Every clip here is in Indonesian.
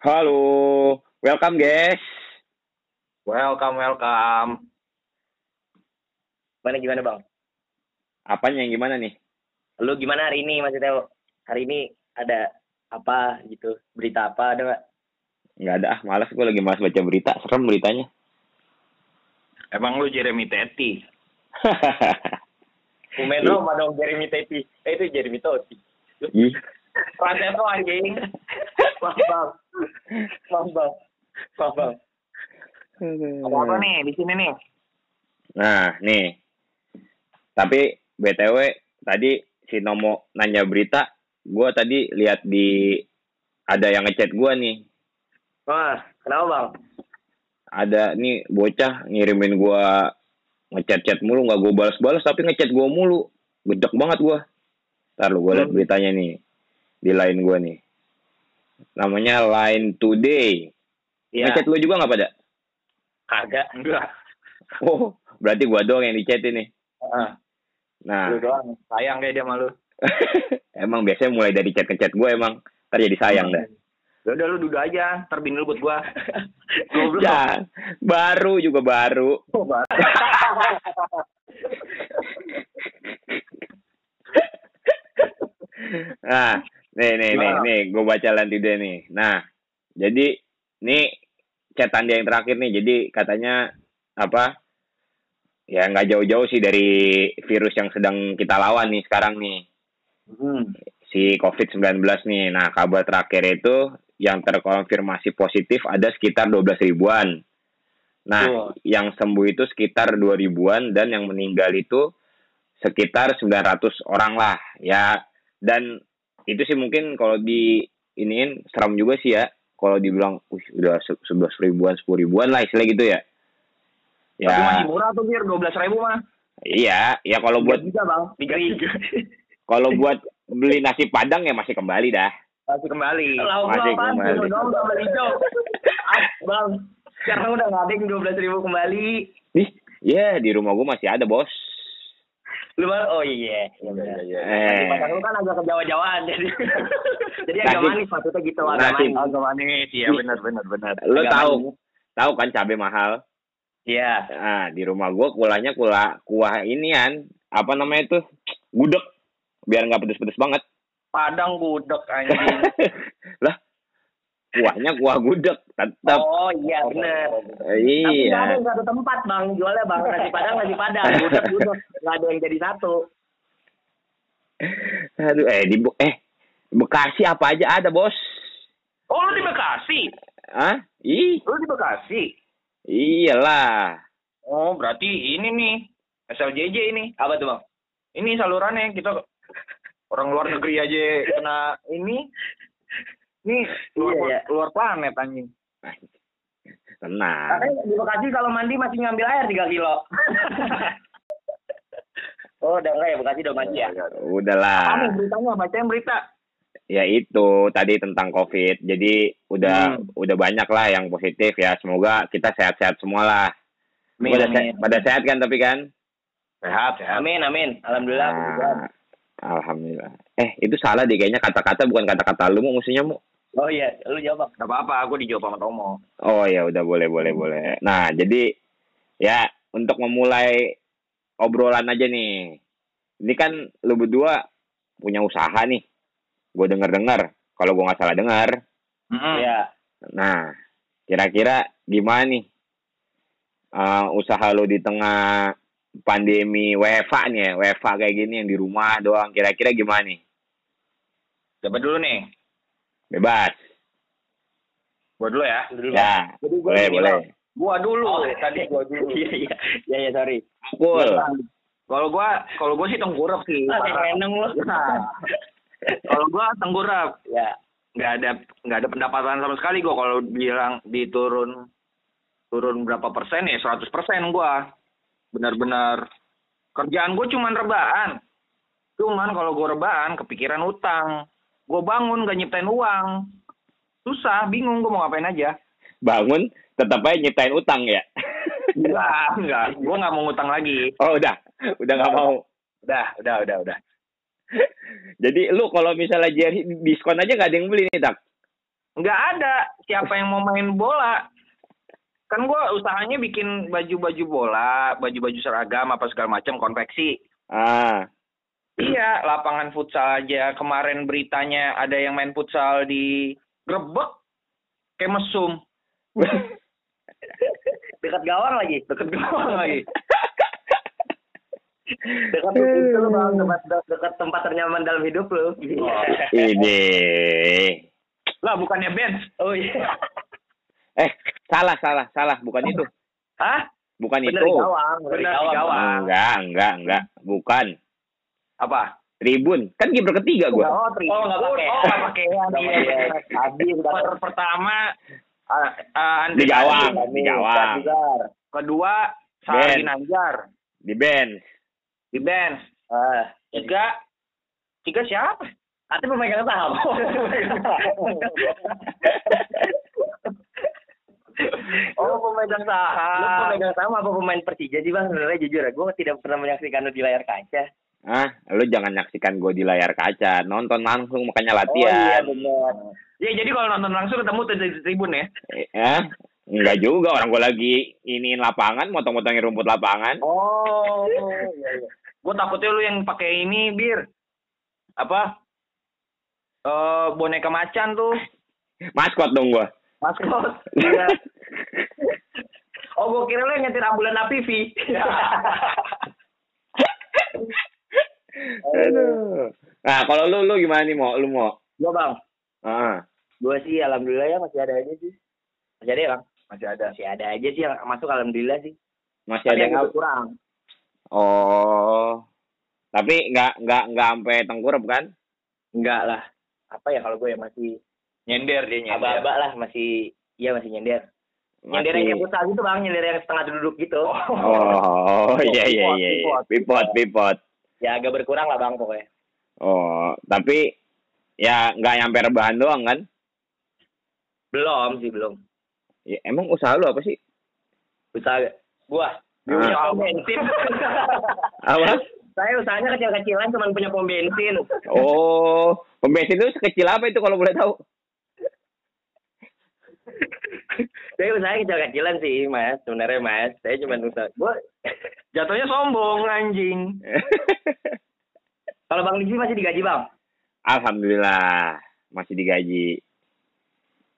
Halo, welcome guys. Welcome, welcome. Gimana gimana bang? Apanya yang gimana nih? Lu gimana hari ini maksudnya? Hari ini ada apa gitu? Berita apa ada nggak? Nggak ada, ah malas gue lagi malas baca berita, serem beritanya. Emang lu Jeremy Teti? Umen lo sama dong Jeremy Teti. Eh itu Jeremy Toti. Ih, Rantai tuh anjing. Bang bang. Bang. Bang. Ada apa nih di sini nih? Nah, nih. Tapi BTW tadi si Nomo nanya berita, gue tadi lihat di ada yang ngechat gue nih. Wah, kenapa bang? Ada nih bocah ngirimin gue ngechat-chat mulu nggak gue balas-balas tapi ngechat gue mulu. Gedek banget gue. Ntar lu gue liat Hmm. beritanya nih di line gue nih. Namanya Line Today. Iya. Ngechat lu juga nggak pada? Kagak. Enggak. Oh, berarti gua doang yang dicat ini. Ah, Nah, lu doang. Sayang kayak dia malu. emang biasanya mulai dari chat ke chat gue emang ntar jadi sayang dah. Ya udah lu duduk aja, ntar bini lu buat gua. Goblok. Ya, baru juga baru. Nah, nih nih nih nih, gue baca lantai deh nih. Nah, jadi nih chatan dia yang terakhir nih. Jadi katanya apa? Ya nggak jauh-jauh sih dari virus yang sedang kita lawan nih sekarang nih. Hmm. si COVID-19 nih. Nah, kabar terakhir itu yang terkonfirmasi positif ada sekitar 12 ribuan. Nah, Tuh. yang sembuh itu sekitar 2 ribuan dan yang meninggal itu sekitar 900 orang lah. Ya, dan itu sih mungkin kalau di iniin seram juga sih ya. Kalau dibilang, wih udah se- 11 ribuan, 10 ribuan lah istilah gitu ya. Tapi masih Ya, murah tuh Bir, 12 ribu mah. iya, ya kalau buat Tiga bang. Tiga kalau buat beli nasi padang ya masih kembali dah. Masih kembali. Lauk Masih kembali. Ah, bang. Sekarang udah nggak ada yang dua belas ribu kembali. Ih, ya di rumah gua masih ada bos. Lu mah, oh iya. Iya benar. Eh. Di Padang lu kan agak ke Jawa-Jawaan jadi. jadi agak manis maksudnya gitu agak manis. Agak manis, iya benar benar benar. Agak tahu, tahu kan cabai mahal. Iya. Nah, di rumah gua kulahnya kulah kuah inian, apa namanya itu? Gudeg. Biar nggak pedes-pedes banget. Padang gudeg anjing. lah, kuahnya kuah gudeg tetap. Oh iya benar. Tapi iya. nggak ada satu tempat bang jualnya bang nasi padang nasi padang gudeg gudeg nggak ada yang jadi satu. Aduh, eh di eh Bekasi apa aja ada, Bos. Oh lu di Bekasi? Hah? Ih, Lu di Bekasi? iyalah. Oh berarti ini nih SLJJ ini. Apa tuh bang? Ini salurannya kita orang luar negeri aja kena ini. Nih luar, Iya, iya. luar planet anjing. Tenang. Katanya di Bekasi kalau mandi masih ngambil air 3 kilo. oh udah enggak ya Bekasi udah mandi ya? Udahlah. Kamu beritanya bacain berita. ya itu tadi tentang covid jadi udah Hmm. udah banyak lah yang positif ya semoga kita sehat-sehat semua lah Amin, pada, amin. se- pada sehat kan tapi kan Sehat sehat. Amin amin. Alhamdulillah. puji Tuhan. Ah, alhamdulillah eh itu salah deh kayaknya kata-kata bukan kata-kata lu mau musuhnya mau Oh iya, lu jawab. Gak apa-apa, aku dijawab sama Tomo. oh ya udah boleh boleh boleh nah jadi ya untuk memulai obrolan aja nih ini kan lu berdua punya usaha nih gue denger dengar kalau gue nggak salah dengar Mm-mm. Iya. Nah, kira-kira gimana nih uh, usaha lo di tengah pandemi WFA nih ya, WFA kayak gini yang di rumah doang. Kira-kira gimana nih? Siapa dulu nih? Bebas. Gua dulu ya. Dulu. Ya, Jadi gua boleh boleh. Gua dulu. Oh, Tadi gua dulu. Iya iya. Iya iya sorry. Cool. Kalau gua, kalau gua sih tengkurap sih. Ah, eneng lu. kalau gua tengkurap, Ya. nggak ada nggak ada pendapatan sama sekali gua kalau bilang diturun turun berapa persen ya 100 persen gua benar-benar kerjaan gua cuman rebaan cuman kalau gua rebaan kepikiran utang gua bangun gak nyiptain uang. Susah bingung gua mau ngapain aja. Bangun tetap aja nyiptain utang ya. enggak enggak. Gua nggak mau ngutang lagi. Oh, udah. Udah nggak mau. udah udah udah udah. Jadi lu kalau misalnya Jerry diskon aja gak ada yang beli nih, Tak? nggak ada. Siapa yang mau main bola? Kan gue usahanya bikin baju-baju bola baju-baju seragam apa segala macam konveksi. Ah, iya lapangan futsal aja kemarin beritanya ada yang main futsal di grebek kayak mesum Dekat gawang lagi. deket gawang lagi Dekat itu bang, dekat tempat ternyaman dalam hidup lu. ini. lah bukannya bench Oh iya. Eh, salah, salah, salah. Bukan itu. hah Bukan Bener itu. di gawang, bener di Bener di gawang. gawang. Enggak, enggak, enggak. Bukan. Apa Tribun. Kan kiper ketiga gua. Oh, tribun. Oh, nggak pakai. Oh, nggak pakai. Nggak Iya, iya. Per pertama uh, uh, Andri Di gawang. Di gawang. kedua Saldi Nanjar Di bench. di bench Ah, tiga tiga siapa Arti pemegang saham. oh pemegang Lu saham pemegang saham apa pemain Persija sih bang? Sebenarnya jujur ya, gue tidak pernah menyaksikan lu di layar kaca. Ah, lu jangan nyaksikan gue di layar kaca. Nonton langsung makanya Oh iya latihan. ya jadi kalau nonton langsung ketemu di tribun ya Eh, eh, enggak juga orang gue lagi iniin lapangan, motong-motongin rumput lapangan. Oh iya iya. gue takutnya lu yang pakai ini bir apa eh boneka macan tuh Maskot dong gua. maskot Iya. Oh, gue kira lu yang nyetir ambulan APV. Aduh. Nah, kalau lu lu gimana nih mau? Lu mau? Gue bang, Ah, gue sih alhamdulillah ya masih ada aja sih. Masih ada ya bang? masih ada Masih ada aja sih yang masuk alhamdulillah sih. masih Tapi ada yang yang ngap- kurang. Oh. Tapi nggak nggak nggak sampai tengkurap kan? Enggak lah. Apa ya kalau gue ya masih nyender dia nyender aba-aba lah masih iya masih nyender. Nyender yang kayak Masih. futsal gitu bang, nyender yang setengah duduk gitu. Oh, iya iya Pipot, iya. iya. pipot. Pipot, pipot. Ya agak berkurang lah bang pokoknya. Oh, tapi ya nggak nyampe rebahan doang kan? Belum sih belum. Ya, emang usaha lu apa sih? Usaha gua Ah. punya pom bensin. Apa? Saya usahanya kecil-kecilan cuma punya pom bensin. Oh, pom bensin itu sekecil apa itu kalau boleh tahu? Saya usahanya kecil-kecilan sih mas, sebenarnya mas. Saya cuma usaha. Gua jatuhnya sombong anjing kalau bang Lizzy masih digaji bang. Alhamdulillah masih digaji.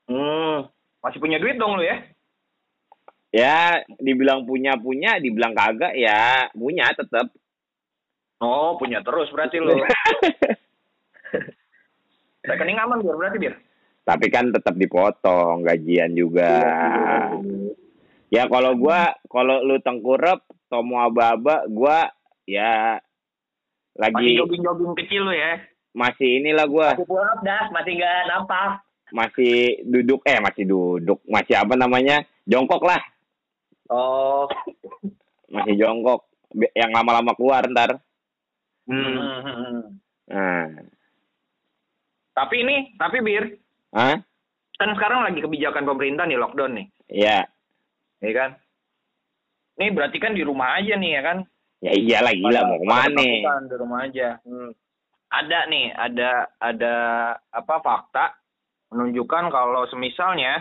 Hmm. masih punya duit dong lu ya Ya, dibilang punya punya, dibilang kagak ya punya tetap. oh punya terus berarti lu rekening aman biar berarti biar Tapi kan tetap dipotong gajian juga. Ya kalau gua kalau lu tengkurap, tomo aba-aba, gua ya masih lagi jogging jogging kecil lu ya? Masih inilah gua. Masih pulang dah, masih nggak nampak. masih duduk eh masih duduk. Masih apa namanya? Jongkok lah. Oh. masih jongkok. Yang lama-lama keluar ntar. Hmm. nah. Tapi ini tapi bir ah kan sekarang lagi kebijakan pemerintah nih lockdown nih. Ya ya kan ini berarti kan di rumah aja nih ya kan? Ya iyalah gila Pada- mau ke mana ketakutan di rumah aja. Hmm. ada nih ada ada apa fakta menunjukkan kalau semisalnya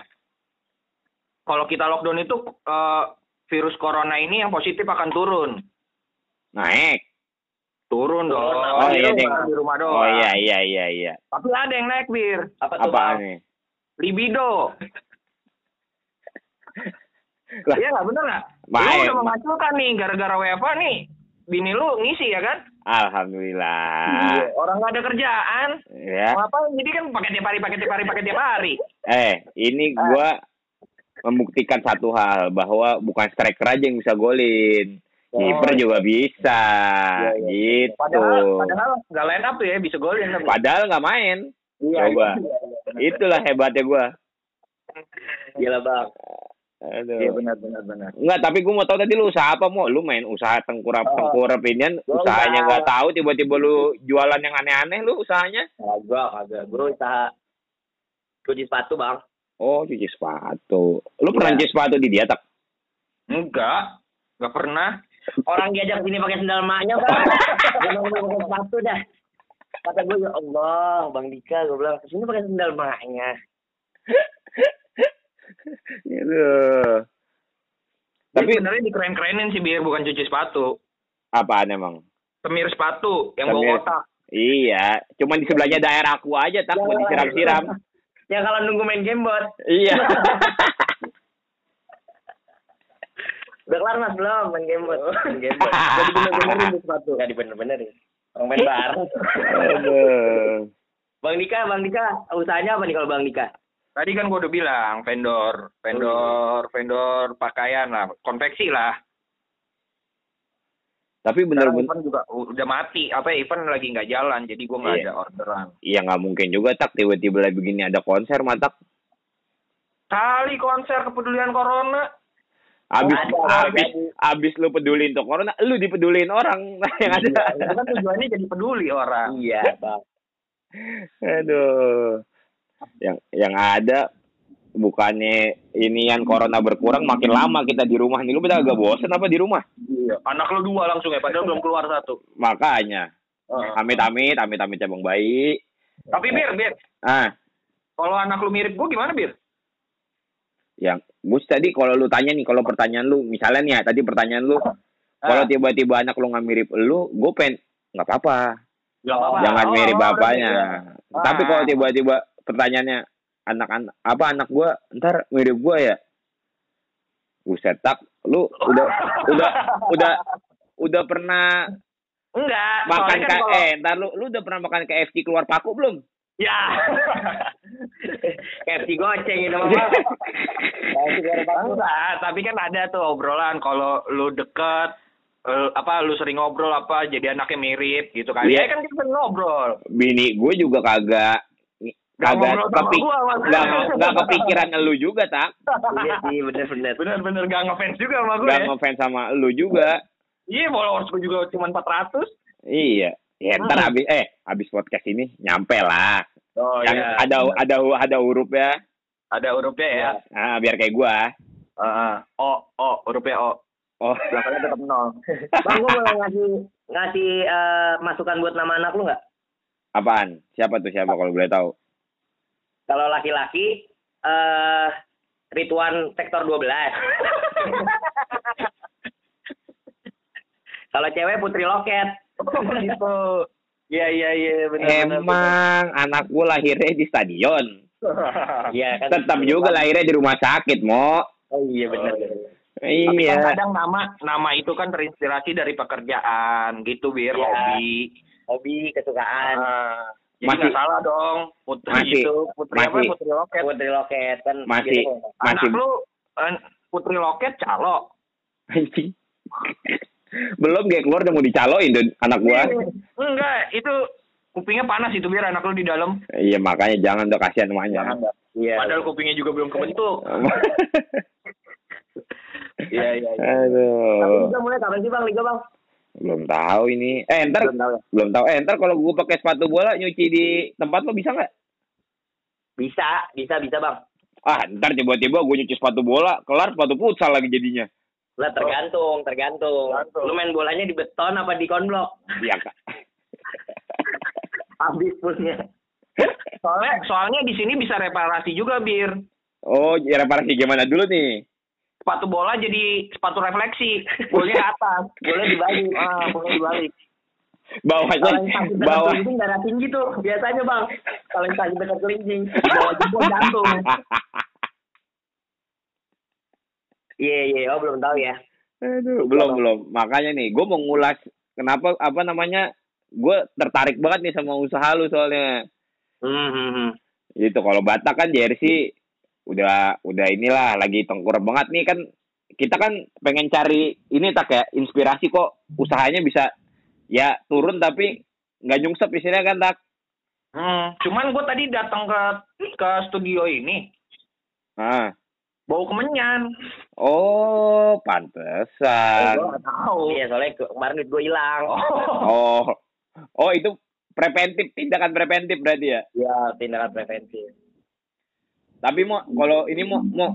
kalau kita lockdown itu eh, virus corona ini yang positif akan turun. Naik. Turun dong. Oh, iya, di rumah, di rumah doang oh iya iya iya iya. Tapi ada yang naik bir Apa tuh nih? Libido. Lah. Iya nggak? Bener nggak? Lu Main. udah menghasilkan nih gara-gara WFA nih. Bini lu ngisi ya kan? alhamdulillah Iya. Orang nggak ada kerjaan. ya Mau apa? Jadi kan pakai tiap hari, pakai tiap hari, pakai tiap hari. eh ini gua membuktikan satu hal bahwa bukan striker aja yang bisa golin kiper juga bisa Iya, iya. gitu Padahal, padahal nggak line up ya bisa golin. tapi. padahal nggak main Iya. Coba. iya, iya. itulah hebatnya gua Gila bang. Aduh. Iya benar, benar, benar. Enggak, tapi gue mau tahu tadi lu usaha apa mau? Lu main usaha tengkurap Oh. tengkurap ini Gua usahanya enggak. nggak tahu tiba-tiba lu jualan yang aneh-aneh lu usahanya? Kagak, kagak. Bro, usaha cuci sepatu bang. Oh, cuci sepatu. Lu pernah Iya. cuci sepatu di dia tak? Enggak, nggak pernah. Orang diajak sini pakai sendal maknya bang. Dia mau pakai sepatu dah. Kata gue ya Allah, Bang Dika, gue bilang ke sini pakai sendal maknya. Gitu. Tapi sebenarnya dikeren-kerenin sih biar bukan cuci sepatu. apaan emang? Semir sepatu yang Semir. bawa kotak. Iya, cuma di sebelahnya daerah aku aja tak buat disiram-siram. Yang kalau nunggu main game bot. Iya. Udah kelar mas belum main game bot. Main game bot. Gak dibener-benerin sepatu. Gak dibener-benerin. Orang main bareng. Aduh. Bang Dika, Bang Dika, usahanya apa nih kalau Bang Dika? Tadi kan gua udah bilang vendor, vendor, vendor pakaian lah, konveksi lah. Tapi bener-bener event juga udah mati, apa event lagi nggak jalan, jadi gua nggak Iya. ada orderan. Iya nggak mungkin juga tak tiba-tiba lagi begini ada konser matak. Kali konser kepedulian corona. Abis Ada, ada, abis abis lu pedulin untuk corona, lu dipedulin orang yang ada. Itu kan tujuannya jadi peduli orang. Iya, Bang. Aduh. Yang yang ada bukannya inian corona berkurang makin lama kita di rumah nih lu udah agak bosen apa di rumah? Iya. Anak lu dua langsung ya, padahal belum keluar satu. Makanya Heeh. amit amit amit amit cabang bayi. Tapi bir, bir, Ah, kalau anak lu mirip gua gimana bir? yang Gus tadi kalau lu tanya nih kalau pertanyaan lu misalnya nih ya tadi pertanyaan lu kalau Ah. tiba-tiba anak lu nggak mirip lu, gue pengen nggak apa-apa. Gak apa-apa. jangan Oh, mirip bapaknya. udah Tapi Ah. kalau tiba-tiba pertanyaannya anak-anak apa anak gua ntar mirip gua ya? Buset tak, lu udah udah udah udah pernah Enggak, makan kan ke kalau... eh ntar lu lu udah pernah makan KFC keluar paku belum? Ya. KFC goceng itu mah. Enggak, tapi kan ada tuh obrolan kalau lu deket eh, apa lu sering ngobrol apa jadi anaknya mirip gitu kan. Iya. Ya kan kita ngobrol. Bini gue juga kagak Gak kagak Mas. nggak nggak kepikiran lu juga tak Iya sih, bener-bener. Bener-bener gak ngefans juga sama gue nggak ya. ngefans sama lu juga Iya, followers gue juga cuma 400. iya ya ntar Hmm. abis eh abis podcast ini nyampe lah Oh yang ada ada ada huruf ya Ada hurufnya ya. ah biar kayak gua Heeh. O, O, hurufnya O. oh Belakangnya tetap nol. Bang, gua boleh ngasih ngasih eh, masukan buat nama anak lu nggak? apaan siapa tuh siapa kalau boleh tahu Kalau laki-laki, eh Rituan sektor 12. Kalau cewek Putri Loket. gitu. Iya, iya, iya, benar emang anak gua lahirnya di stadion Iya kan. tetap juga lahirnya di rumah sakit mo Oh iya benar. Tapi kan iya kadang nama nama itu kan terinspirasi dari pekerjaan gitu bir Iya. hobi. Hobi, kesukaan. Ah, jadi Masih- nggak salah dong putri Masih- itu putri apa masih- putri loket. Putri Loket kan. Masih- gitu. Anak masih lu eh, putri loket calo. anjing belum dia keluar udah mau dicaloin tuh anak gua Enggak, itu kupingnya panas itu biar anak lu di dalam. iya makanya jangan udah kasihan namanya Iya. Padahal kupingnya juga belum kebentuk. Iya iya. iya. Tapi aduh Liga mulai kapan sih Bang Liga Bang? Belum tahu ini eh ntar Belum tahu belum tahu eh ntar kalau gua pakai sepatu bola nyuci di tempat lo bisa nggak Bisa, bisa, bisa Bang. ah ntar tiba-tiba gue nyuci sepatu bola kelar sepatu futsal lagi jadinya Lah tergantung, tergantung. Tergantung. Lu main bolanya di beton apa di konblok? iya kak Habis fullnya. Soalnya soalnya di sini bisa reparasi juga bir. oh ya reparasi gimana dulu nih Sepatu bola jadi sepatu refleksi. Bolanya atas. Boleh dibalik. Ah, boleh dibalik. bawahnya bawah kelingking darah tinggi tuh biasanya bang. Kalau yang sakit dekat kelingking bawa jempol jantung. Iya iya, oh belum tahu ya. Aduh, belum belum. Makanya nih, gue mau ngulas kenapa apa namanya? Gue tertarik banget nih sama usaha lu soalnya. Hmm, hmm. Gitu kalau Batak kan jersey udah udah inilah lagi tengkurap banget. Nih kan kita kan pengen cari ini tak ya inspirasi kok. Usahanya bisa ya turun tapi nggak nyungsep istilahnya kan tak? Hmm, cuman gue tadi datang ke ke studio ini. Ah. Bau kemenyan. oh pantesan. Gue nggak tahu. Iya soalnya ke- kemarin duit gue hilang. oh. Oh itu preventif tindakan preventif berarti ya? Iya tindakan preventif. Tapi mau kalau ini mau mau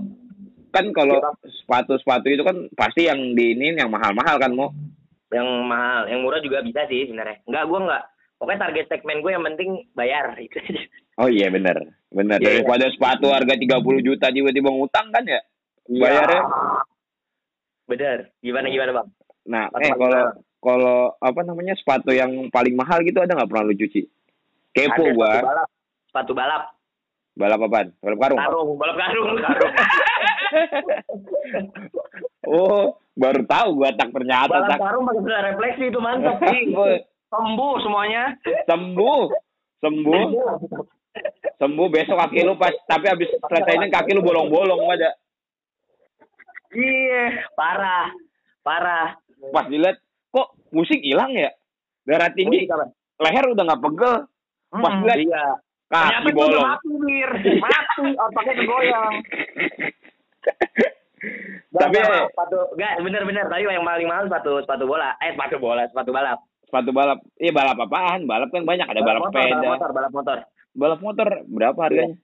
kan kalau sepatu-sepatu itu kan pasti yang di ini yang mahal-mahal kan mau. Yang mahal, yang murah juga bisa sih sebenarnya. Enggak, gue enggak. Pokoknya target segmen gue yang penting bayar itu aja. Oh iya bener. Bener. Iya, Daripada sepatu harga 30 juta tiba-tiba ngutang kan ya? Bayarnya. Bener. Gimana gimana bang? Nah, Sepatu eh kalau kalau apa namanya sepatu yang paling mahal gitu ada nggak pernah lu cuci? Kepo Ada gua. sepatu balap. Sepatu balap. Balap apaan? Balap karung. Karung. Balap karung. Karung. Oh, baru tahu gua tak ternyata balap tak. karung pakai refleksi itu mantap. Oh, Sembuh semuanya. sembuh. Sembuh. Sembuh besok kaki lu pas tapi habis selesainya kaki lu bolong-bolong ada. Iya. Parah. Parah. Pas dilihat kok musik hilang ya? Darah tinggi, Musik apa? leher udah nggak pegel. Pas Hmm. dilihat Iya. Kaki bolong. mati, Bir. Mati, otaknya kegoyang. Tapi Gak, eh, sepatu enggak bener-bener tadi yang paling mahal sepatu sepatu bola. Eh sepatu bola, sepatu balap. sepatu balap. Iya balap apaan? Balap kan banyak ada balap, motor, sepeda. balap motor, balap motor. Balap motor berapa harganya?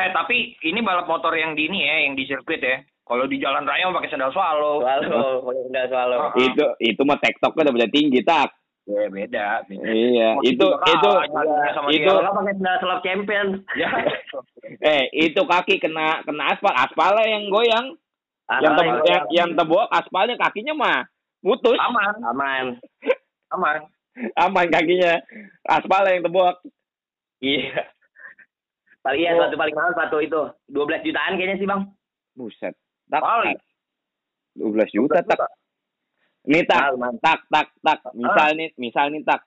Eh, tapi ini balap motor yang di ini ya, yang di sirkuit ya. Kalau di jalan raya mau pakai sandal swallow. Swallow, pakai sendal swallow. Oh. Itu itu mah TikTok udah beda tinggi tak. Ya, beda. beda. Iya, itu itu kalah jalannya sama itu- dia. Nggak pakai selop champion. Ya. eh itu kaki kena kena aspal, aspalnya yang goyang. yang Asal tem, yang- yang, yang tebok aspalnya kakinya mah putus. Aman, aman. aman. Aman kakinya. Aspalnya yang tebok. Iya. Paling iya Oh. sepatu paling mahal sepatu itu 12 jutaan kayaknya sih bang. Buset. Tak. Kali. 12 juta tak. Nih tak, tak, tak, tak. Misal nih, misal nih tak.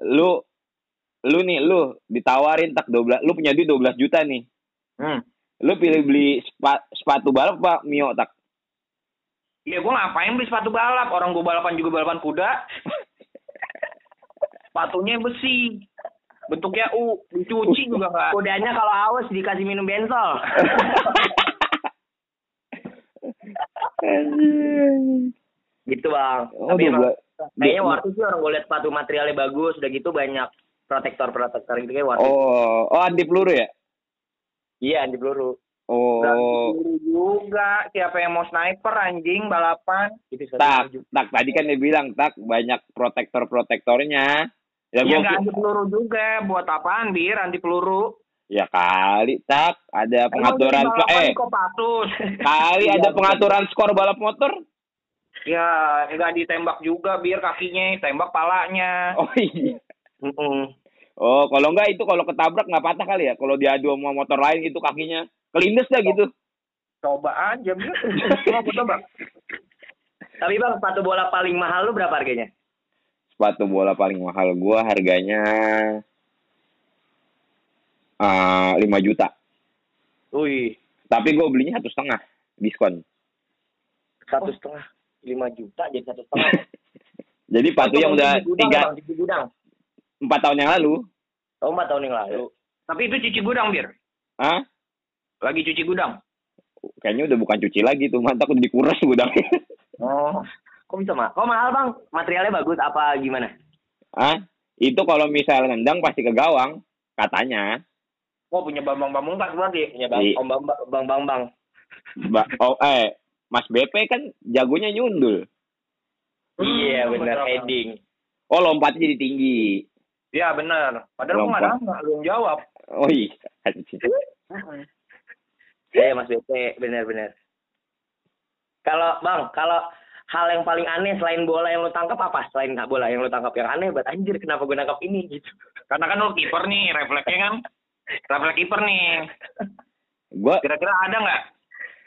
Lu lu nih lu ditawarin tak 12 lu punya duit 12 juta nih. Hmm. Lu pilih beli sepa- sepatu balap apa Mio tak? Ya gue ngapain beli sepatu balap? Orang gue balapan juga balapan kuda. Sepatunya besi. Bentuknya U. Dicuci juga nggak. Kudanya kalau haus dikasih minum bensol. gitu bang. Oh, Tapi emang 12. kayaknya waktu sih orang gue lihat sepatu materialnya bagus, udah gitu banyak protektor-protektor gitu kayak waktu. Oh, oh anti peluru ya? Iya di peluru. Oh, Peluru juga. Siapa yang mau sniper anjing balapan? Itu tak, baju. tak tadi kan dia bilang tak banyak protektor-protektornya. Ya Ya gua nggak anti peluru juga. Buat apaan bir anti peluru? ya kali tak ada pengaturan eh kali ada pengaturan skor balap motor. Ya nggak ditembak juga bir kakinya, tembak palanya. Oh iya. Mm-mm. Oh, kalau enggak itu kalau ketabrak nggak patah kali ya. Kalau diadu sama motor lain itu kakinya kelindes dah gitu. Coba aja bir. Coba coba. Tapi bang sepatu bola paling mahal lu berapa harganya? Sepatu bola paling mahal gua harganya eh 5 juta. Wih, Tapi gue belinya satu setengah diskon. satu setengah, lima juta jadi satu setengah. Jadi sepatu yang udah gudang, tiga gudang. empat tahun yang lalu, Oh, empat tahun yang lalu. Tapi itu cuci gudang bir. ah Lagi cuci gudang. kayaknya udah bukan cuci lagi tuh, mantap udah dikuras gudangnya. Oh, kok bisa mah? Kok mahal bang? Materialnya bagus apa gimana? ah itu kalau misal nendang pasti ke gawang katanya. Oh punya Bambang Pamungkas berarti. Punya bang, om bang, bang, bang, bang. Ba- oh eh Mas BP kan jagonya nyundul. Iya Hmm, benar betul. heading. Oh lompatnya jadi tinggi. Iya benar. Padahal gue nggak nanya, belum jawab. Oh iya. Iya Mas BP, benar-benar. Kalau bang, kalau hal yang paling aneh selain bola yang lu tangkap apa? Selain nggak bola yang lu tangkap yang aneh, buat anjir kenapa gue nangkap ini gitu? Karena kan lu kiper nih, refleksnya kan. Refleks kiper nih. Gua Kira-kira ada nggak?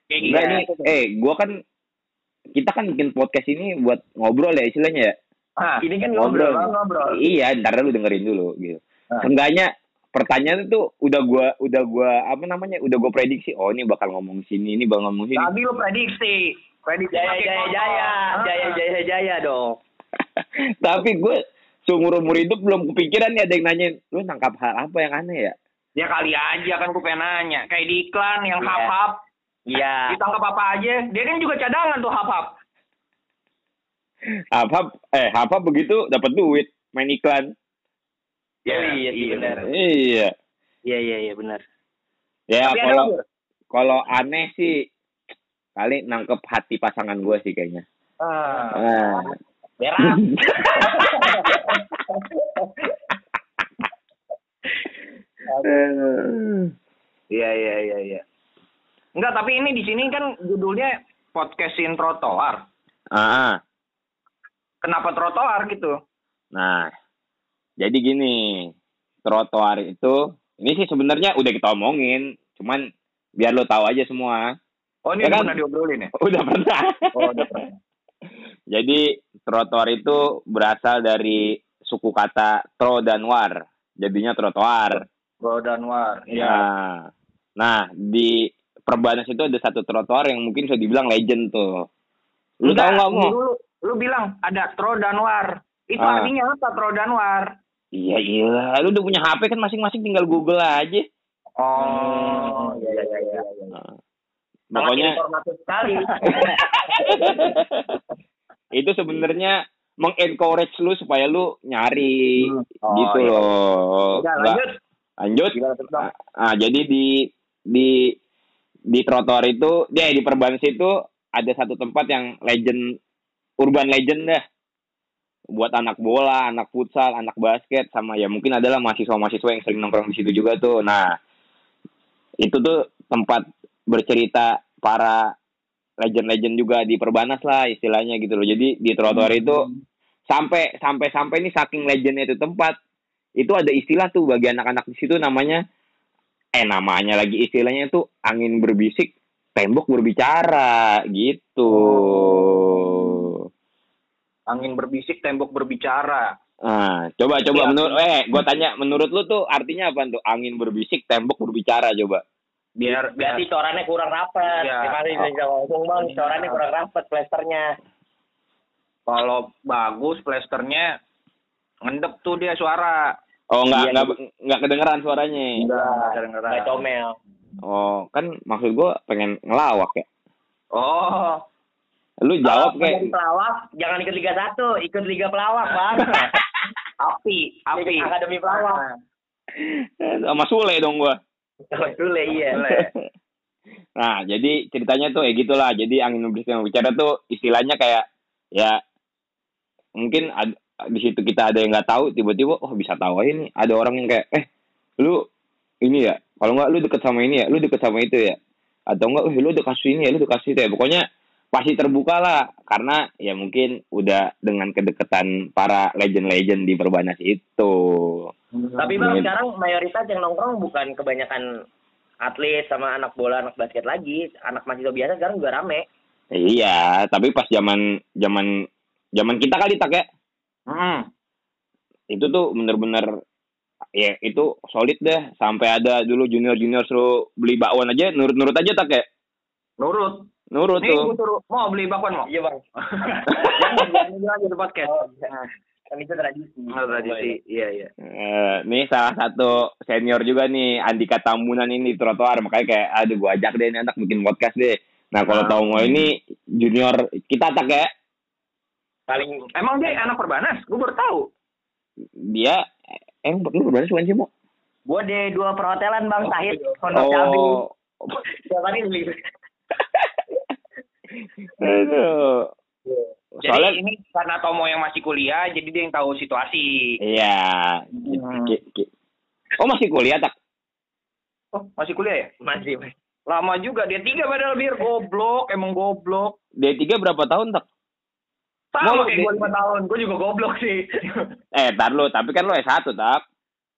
Kayak enggak gini. nih, eh gua kan kita kan bikin podcast ini buat ngobrol ya istilahnya ya. Ah, Ini kan Ngobrol. ngobrol. ngobrol. Iya, ntar lu dengerin dulu gitu. Ah. Seenggaknya pertanyaan itu udah gua udah gua apa namanya? Udah gua prediksi. Oh, ini bakal ngomong sini, ini bakal ngomong sini. Tadi lu prediksi. Prediksi Jaya jaya jaya, Ah. jaya jaya jaya dong. Tapi gue seumur umur hidup belum kepikiran nih ada yang nanyain, lu nangkap hal apa yang aneh ya? Ya kali aja kan gue pengen nanya. Kayak di iklan yang Iya. hap-hap. Iya. Ditangkap apa aja. Dia kan juga cadangan tuh hap-hap. Hap-hap, eh hap-hap begitu dapat duit main iklan. Ya, ya iya, iya, iya, iya benar. Iya. Iya, iya, iya, benar. Ya, Tapi kalau kalau aneh sih kali nangkep hati pasangan gue sih kayaknya. Uh, uh. Iya, iya, iya, iya. Berak. Tapi ini di sini kan judulnya podcastin trotoar. Ah, ah. Kenapa trotoar gitu? Nah, jadi gini, trotoar itu ini sih sebenarnya udah kita omongin, cuman biar lo tahu aja semua. Oh ini Ya kan? pernah diobrolin ya? Udah pernah. Oh udah pernah. Jadi trotoar itu berasal dari suku kata tro dan war. Jadinya trotoar. Bro Danwar. Iya. Nah, nah di Perbanas itu ada satu trotoar yang mungkin bisa dibilang legend tuh. Lu tahu nggak mau? Lu, lu bilang ada Tro Danwar. Itu Ah. artinya apa Tro Danwar? Iya iya, lu udah punya HP kan masing-masing tinggal Google aja. Oh, iya iya iya. Nah, Sangat pokoknya informatif sekali. itu sebenarnya mengencourage lu supaya lu nyari Hmm. Oh, gitu iya. loh. Udah Nggak- lanjut. lanjut. Gimana tuh, Bang? Ah, jadi di di di trotoar itu, dia di Perbanas itu ada satu tempat yang legend urban legend dah. Buat anak bola, anak futsal, anak basket sama ya mungkin adalah mahasiswa-mahasiswa yang sering nongkrong di situ juga tuh. Nah, itu tuh tempat bercerita para legend-legend juga di Perbanas lah istilahnya gitu loh. Jadi di trotoar itu sampai sampai sampai ini saking legendnya itu tempat itu ada istilah tuh bagi anak-anak di situ namanya eh namanya lagi istilahnya itu angin berbisik tembok berbicara gitu Angin berbisik, tembok berbicara. nah coba coba Iya. menurut eh gue tanya menurut lu tuh artinya apa tuh angin berbisik tembok berbicara coba Biar biar Berarti corannya kurang rapet. Iya. Gimana bisa ngomong bang, corannya kurang rapet plesternya. kalau bagus plesternya ngendep tuh dia suara. Oh nggak Iya, nggak nggak kedengeran suaranya kedengeran. Kayak comel. oh kan maksud gue pengen ngelawak ya Oh, lu jawab Kalau kayak pelawak, jangan ikut Liga 1, ikut Liga Pelawak, Bang. api, api. Akademi Pelawak. sama Sule dong gua Sule, iya. Nah, jadi ceritanya tuh ya gitulah. Jadi angin berbisik yang bicara tuh istilahnya kayak ya mungkin ad, di situ kita ada yang nggak tahu tiba-tiba oh bisa tahu aja nih ada orang yang kayak eh lu ini ya kalau nggak lu deket sama ini ya lu deket sama itu ya atau enggak eh lu udah kasih ini ya lu udah kasih itu ya pokoknya pasti terbuka lah karena ya mungkin udah dengan kedekatan para legend-legend di Perbanas itu. Tapi Bang, sekarang mayoritas yang nongkrong bukan kebanyakan atlet sama anak bola, anak basket lagi. Anak mahasiswa biasa sekarang juga rame. Iya, tapi pas zaman zaman zaman kita kali tak ya Hmm. itu tuh bener-bener ya itu solid deh sampai ada dulu junior junior suruh beli bakwan aja nurut nurut aja tak ya Nurut. nurut Nih, tuh gue suruh mau beli bakwan mau. Iya Bang. Jangan jangan jadi podcast. Oh, iya. Kan itu tradisi. Nggak tradisi. Iya iya. Eh, nih salah satu senior juga nih Andika Tambunan ini di trotoar makanya kayak aduh gua ajak deh ini anak bikin podcast deh nah kalau Ah. tahu mau ini junior kita tak ya Paling Emang dia anak perbanas? Gue baru tahu. dia eh lu berbaris bukan sih mau gua di dua perhotelan Bang Sahid, Pondok Cabe. oh Tiap hari beli. aduh Jadi soalnya ini karena Tomo yang masih kuliah, jadi dia yang tahu situasi. Iya. Hmm. Oh masih kuliah tak? Oh, masih kuliah ya? Masih, Mas. Lama juga dia tiga padahal bir goblok, emang goblok. D3 berapa tahun tak? Sama Mau kayak gue lima tahun, gue juga goblok sih. Eh, tar lu, tapi kan lu S1 tak?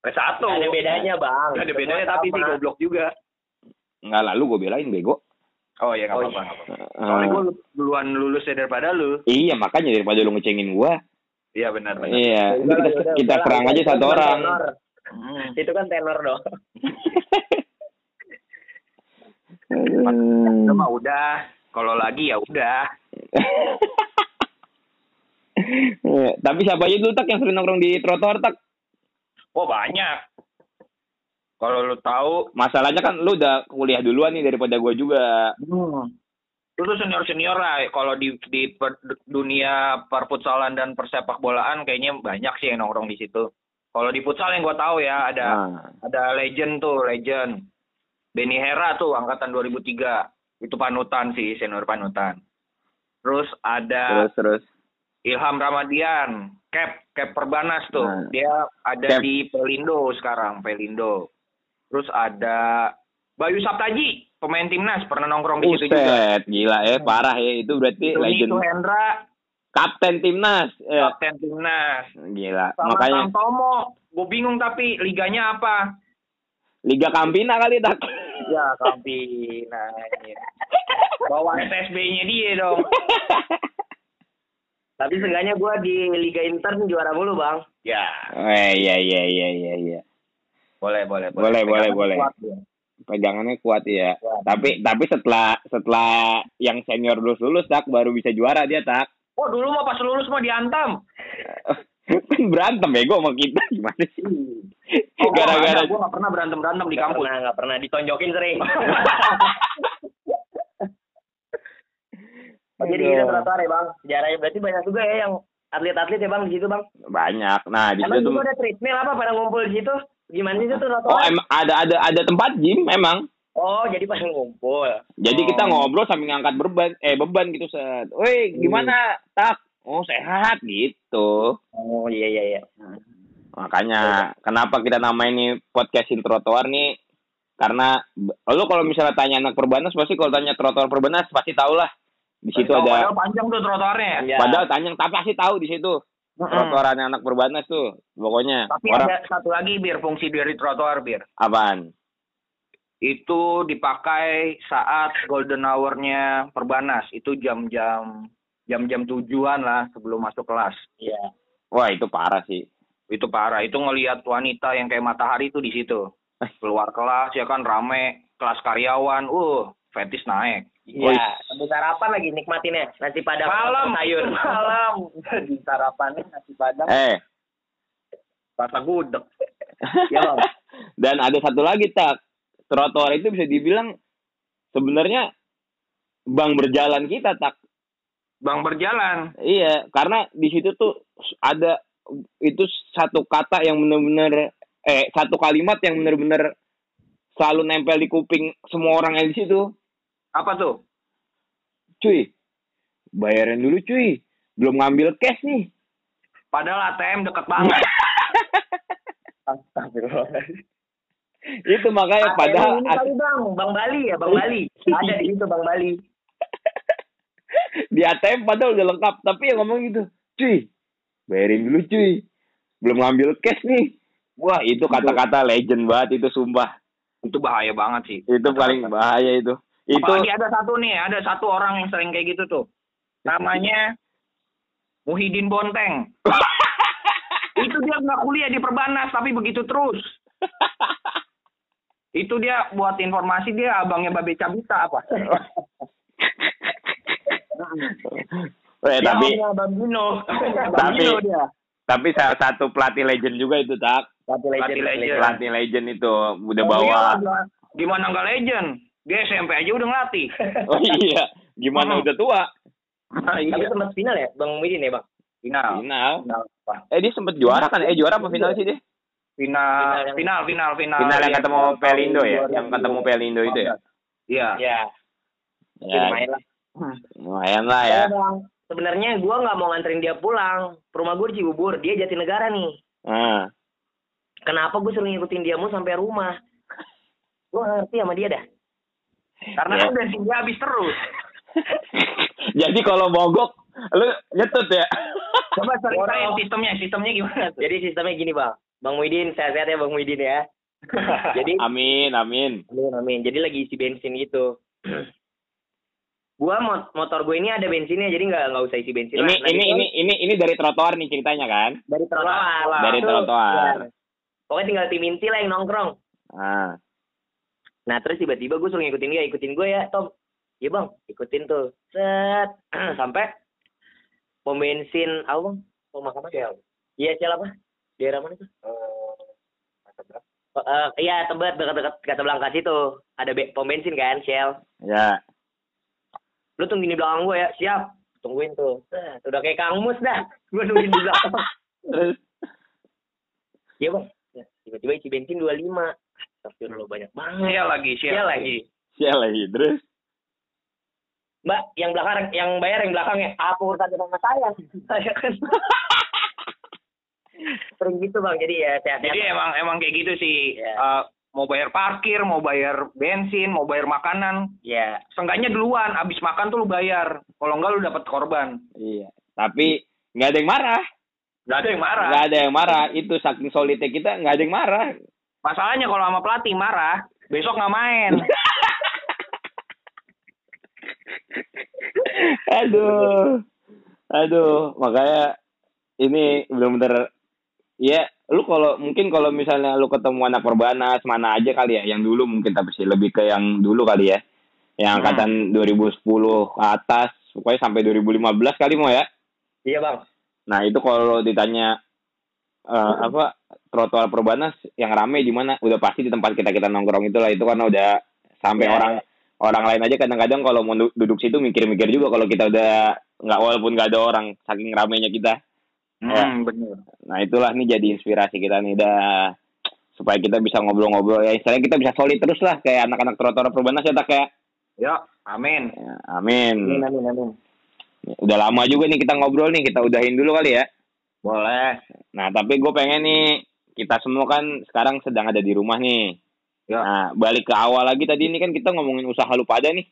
satu. Nggak ada bedanya, Bang. Nggak ada Semua bedanya tapi sih goblok juga. Enggak lalu gue belain bego. Oh iya nggak Oh, apa-apa. iya. apa-apa. Eh, Soalnya gue duluan lulus ya daripada lu. iya, makanya daripada lu ngecengin gua. Iya benar benar. Iya, Udah lah, kita, udah, kita udah serang lah. aja satu kan orang. tenor. Hmm. Itu kan tenor dong. Udah mah udah. Kalau lagi ya udah. Eh, tapi siapa aja dulu tak yang sering nongkrong di trotoar tak? Oh banyak. Kalau lu tahu, Masalahnya kan lu udah kuliah duluan nih daripada gua juga. hmm. lu tuh senior senior lah. Kalau di di per- dunia perfutsalan dan persepak bolaan kayaknya banyak sih yang nongkrong di situ. Kalau di futsal yang gue tahu ya ada Nah, ada legend tuh legend. Benny Hera tuh angkatan 2003 itu panutan sih senior panutan. Terus ada terus terus. Ilham Ramadian, Cap Cap Perbanas tuh. Nah. Dia ada Cap. di Pelindo sekarang, Pelindo. Terus ada Bayu Saptaji, pemain timnas, pernah nongkrong di situ juga. Gila ya, parah ya. Itu berarti Tony legend. Hendra, Kapten timnas. Ya, kapten timnas. gila. Sama Makanya Tamtomo, gue bingung tapi liganya apa? Liga Kampina kali tak. Ya, Kampina. Bawa SSB-nya dia dong. Tapi seenggaknya gue di Liga Intern juara mulu bang. Ya, Eh, iya iya iya iya iya. boleh, boleh, Boleh, boleh, boleh. kuat dia. Pegangannya kuat ya. Kuat. Tapi tapi setelah setelah yang senior lulus lulus tak baru bisa juara dia tak. Oh, dulu mah pas lulus mah diantam. kan berantem ya gue sama kita gimana sih? Oh, Gara-gara gue gak pernah berantem-berantem di Nggak kampus. pernah nggak pernah ditonjokin sering. Oh, jadi kita trotoar ya bang. Sejarahnya berarti banyak juga ya yang atlet-atlet ya bang di situ bang. banyak. Nah di Emang situ tuh. ada treadmill apa pada ngumpul di situ? Gimana sih itu Oh trotoar? emang ada ada ada tempat gym memang. Oh, jadi pada ngumpul. Jadi Oh. kita ngobrol sambil ngangkat beban eh beban gitu set. Woi gimana tak? Oh sehat gitu. Oh iya iya iya. Makanya kenapa kita nama ini podcastin trotoar nih? Karena lo kalau misalnya tanya anak perbanas pasti kalau tanya trotoar perbanas pasti tahu lah. Di situ ada Padahal panjang tuh trotoarnya. Ya. padahal tanya tapi pasti tahu di situ. Trotoarannya anak perbanas tuh. Pokoknya Tapi orang ada satu lagi bir fungsi dari trotoar bir. apaan? Itu dipakai saat golden hour-nya perbanas. Itu jam-jam jam-jam tujuan lah sebelum masuk kelas. Iya. Wah, itu parah sih. Itu parah. Itu ngelihat wanita yang kayak matahari itu di situ. Keluar kelas ya kan rame kelas karyawan. Uh, fetis naik. Iya. Sambil sarapan lagi nikmatinnya. Nasi padang Malam sayur. Malam. Di sarapannya nasi padang. Eh, Rasa gudeg. Ya bang. dan ada satu lagi tak. Trotoar itu bisa dibilang sebenarnya bank berjalan kita tak. Bang berjalan. Iya, karena di situ tuh ada itu satu kata yang benar-benar eh satu kalimat yang benar-benar selalu nempel di kuping semua orang yang di situ. Apa tuh? Cuy, bayaran dulu cuy. Belum ngambil cash nih. Padahal ATM deket banget. Itu makanya padahal ini kali bang, bang Bali ya bang Bali. Ada di situ bang Bali. di ATM padahal udah lengkap tapi yang ngomong gitu cuy bayarin dulu cuy belum ngambil cash nih wah itu kata-kata legend banget itu sumpah itu bahaya banget sih. itu paling bahaya itu itu Apalagi ada satu nih, ada satu orang yang sering kayak gitu tuh. Namanya Muhyiddin Bonteng. itu dia nggak kuliah di Perbanas tapi begitu terus. itu dia buat informasi dia abangnya Babe Cabita apa? eh, tapi Bambino. Tapi- dia. tapi salah satu pelatih legend juga itu tak Satu legend. Pelatih legend. pelatih legend itu udah Oh, bawa Gimana nggak legend? Dia SMP aja udah ngelatih. oh iya gimana Hmm. udah tua Tapi iya. sempat final ya bang Muhyiddin ya bang. Final. final Final eh dia sempet juara kan eh juara apa final sih dia Final, final, final, final. final yang Iya, ketemu tahun Pelindo ya 2000. yang ketemu Pelindo itu ya Iya. Ya. ya Lumayan lah. lumayan lah ya. Sebenarnya gua nggak mau nganterin dia pulang. Rumah gue di Cibubur, dia Jatinegara nih. ah Kenapa gue suruh ngikutin dia mau sampai rumah? Gue ngerti sama dia dah. Karena kan bensin dia habis terus. Jadi kalau mogok, lu nyetut ya? Coba ceritain sistemnya, sistemnya gimana tuh? Jadi sistemnya gini bang. Bang Muhyiddin, sehat-sehat ya Bang Muhyiddin ya. Jadi, Amin, amin. amin, amin. Jadi lagi isi bensin gitu. gua mot- motor gue ini ada bensinnya, jadi nggak nggak usah isi bensin Ini lah. Nah, ini ini ini ini dari trotoar nih ceritanya kan? dari trotoar. Dari trotoar. ya. Pokoknya tinggal tim inti lah yang nongkrong. Ah, Nah terus tiba-tiba gue suruh ngikutin dia, ikutin gue ya Tom. Iya bang, ikutin tuh. Set. Sampai pom bensin, apa bang? Apa? Shell. Iya Shell apa? Daerah mana tuh? Oh, eh, iya Tebet dekat-dekat Casablanca situ. Ada be- pom bensin kan Shell. ya. Lu tungguin di belakang gue ya, siap. Tungguin tuh. Set. Udah kayak Kang Mus dah. Gue nungguin di belakang. Terus Iya bang. Ya, Tiba-tiba isi bensin 25. Astagfirullah banyak banget. Shell lagi, Shell lagi. sial lagi terus. Mbak, yang belakang, yang bayar yang belakangnya. Apa urusannya sama saya? Saya kan. Sering gitu bang, jadi ya sehat-sehat. Jadi emang emang kayak gitu sih. Iya. Eh, mau bayar parkir, mau bayar bensin, mau bayar makanan. Ya. Seenggaknya duluan, abis makan tuh lu bayar. Kalau enggak lu dapat korban. Iya. Tapi nggak ada yang marah. Gak ada yang marah. Nggak ada yang marah. Itu saking solidnya kita nggak ada yang marah. Masalahnya kalau sama pelatih marah, besok nggak main. Aduh. Aduh, makanya ini benar-benar ya lu kalau mungkin kalau misalnya lu ketemu anak perbanas mana aja kali ya yang dulu mungkin tapi sih lebih ke yang dulu kali ya yang Hmm. angkatan 2010 ke atas pokoknya sampai 2015 kali mau ya Iya bang. nah itu kalau ditanya eh, apa trotoar perbanas yang rame di mana udah pasti di tempat kita kita nongkrong itulah itu karena udah sampai Ya. orang orang lain aja kadang-kadang kalau mau du- duduk situ mikir-mikir juga kalau kita udah nggak walaupun nggak ada orang saking ramenya kita Hmm, bener. Nah itulah nih jadi inspirasi kita nih dah supaya kita bisa ngobrol-ngobrol ya istilahnya kita bisa solid terus lah kayak anak-anak trotoar perbanas ya tak kayak Ya, amin. ya, amin. Amin amin amin. Udah lama juga nih kita ngobrol nih kita udahin dulu kali ya. Boleh. Nah tapi gue pengen nih kita semua kan sekarang sedang ada di rumah nih. Ya. Nah balik ke awal lagi tadi ini kan kita ngomongin usaha lu pada nih.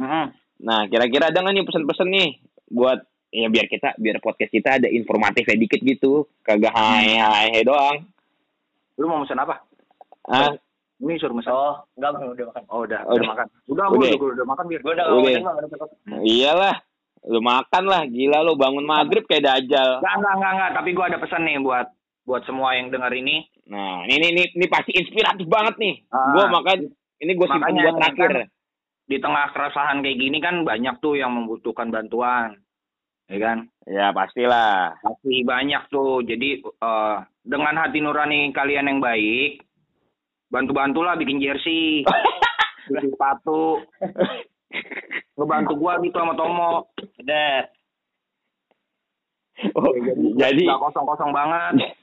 Hmm. Nah kira-kira ada nggak nih pesan-pesan nih buat ya biar kita biar podcast kita ada informatifnya dikit gitu kagak hai hai doang. Lu mau pesan apa? Ah, Ini suruh pesan. Oh enggak bang udah makan. Oh, udah, Udah. udah, makan. Udah, Udah. gua udah, udah makan biar. Gue udah Udah. udah udah. Iyalah, lu makan lah, gila lu bangun maghrib kayak dajal. Enggak, enggak, enggak, enggak, tapi gua ada pesan nih buat buat semua yang dengar ini. Nah, ini ini ini pasti inspiratif banget nih. Ah. Gua makan ini gue simpen Makanya, buat terakhir. kan, Di tengah keresahan kayak gini kan banyak tuh yang membutuhkan bantuan. Ya kan? Ya pastilah. Pasti banyak tuh. Jadi eh, dengan hati nurani kalian yang baik, bantu-bantulah bikin jersey, bikin sepatu. Ngebantu gua gitu sama Tomo. Udah. Oh, jadi Nggak kosong-kosong banget.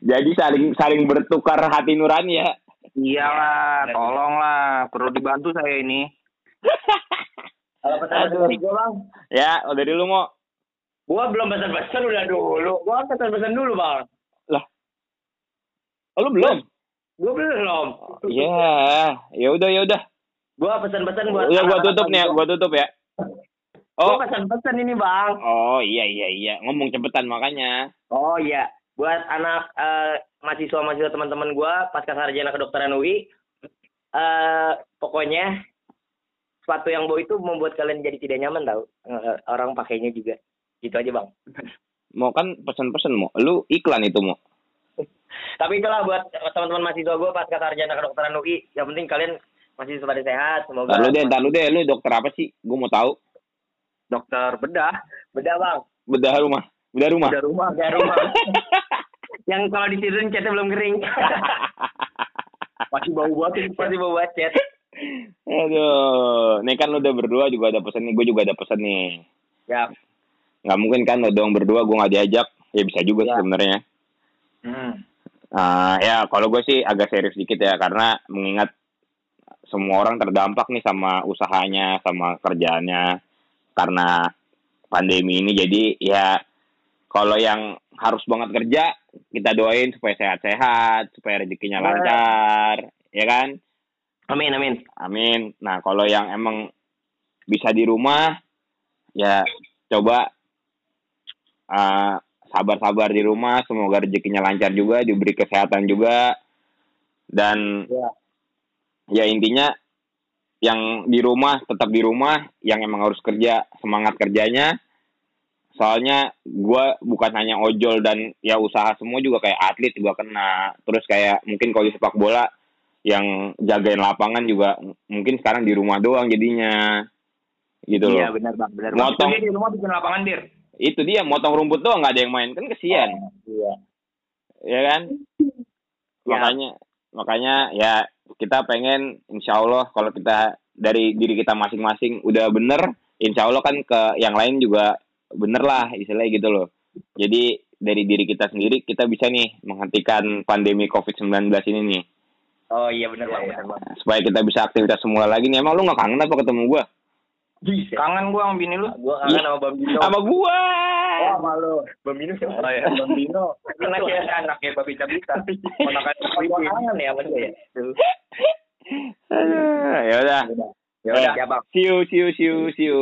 Jadi saling saling bertukar hati nurani ya. Iyalah, tolonglah. Perlu dibantu saya ini. Kalau pesan Aduh. dari gue bang. Ya, oh dari lu mau. Gua belum pesan-pesan udah dulu. Gua pesan-pesan dulu bang. Oh, lu belum? Gua belum. Ya, ya udah ya udah. Gua pesan-pesan buat. Udah gua tutup nih, ya, gua. gua tutup ya. Gua Oh, pesan-pesan ini bang. oh iya iya iya, ngomong cepetan makanya. Oh iya, buat anak eh, mahasiswa-mahasiswa teman-teman gua pasca sarjana kedokteran UI, eh pokoknya sepatu yang bau itu membuat kalian jadi tidak nyaman tau Eh, orang pakainya juga. Gitu aja bang. Mau kan pesan-pesan mau. Lu iklan itu mau. Tapi itulah buat teman-teman mahasiswa gua pasca sarjana kedokteran UI, yang penting kalian masih pada sehat. Semoga. Ntar lu deh, ntar lu deh, lu dokter apa sih? Gue mau tahu. Dokter bedah. Beda bang. Bedah rumah. Bedah rumah. Bedah rumah. Ada rumah. yang kalau ditidurin catnya belum kering. Masih bau banget. Masih bau buat cat. Aduh, ini kan lu udah berdua juga ada pesan nih, gue juga ada pesan nih. Ya, Nggak mungkin kan lo doang berdua, gue nggak diajak. Ya bisa juga Ya. sebenarnya. Hmm. Ah, ya kalau gue sih agak serius dikit ya, karena mengingat semua orang terdampak nih sama usahanya, sama kerjaannya, karena pandemi ini. Jadi ya kalau yang harus banget kerja, kita doain supaya sehat-sehat, supaya rezekinya Ya. lancar, ya kan? amin amin. Amin. Nah, kalau yang emang bisa di rumah, ya coba uh, sabar-sabar di rumah. Semoga rezekinya lancar juga, diberi kesehatan juga. Dan Ya. ya intinya yang di rumah tetap di rumah, yang emang harus kerja semangat kerjanya. Soalnya gua bukan hanya ojol dan ya usaha semua juga kayak atlet juga kena. Terus kayak mungkin kalau di sepak bola yang jagain lapangan juga mungkin sekarang di rumah doang jadinya gitu loh. Iya benar bang, benar. Motong. Di rumah bikin lapangan dir. Itu dia motong rumput doang nggak ada yang main kan kesian, Iya. ya kan? Ya. Makanya makanya ya kita pengen insya Allah kalau kita dari diri kita masing-masing udah bener, insya Allah kan ke yang lain juga bener lah istilahnya gitu loh. Jadi dari diri kita sendiri kita bisa nih menghentikan pandemi COVID-19 ini nih. Oh iya benar bang, Iya, benar bang. supaya kita bisa aktivitas semula lagi nih. Emang lu gak kangen apa ketemu gua? Bisa. Kangen gua sama bini lu. Gua kangen sama Bang Bino. Sama gua. Oh, malu. Bang Bino siapa? Oh ya, Bang Dino. Anak ya. anaknya Babi Cabita. Ponakan Gua kangen ya sama dia ya. Udah. Ya udah, ya bang. See you, see you, see you, see you.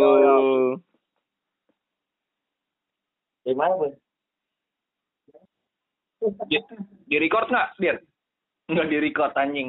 Dari mana, Bos? Di, di record nggak, Dir? Nggak di record anjing.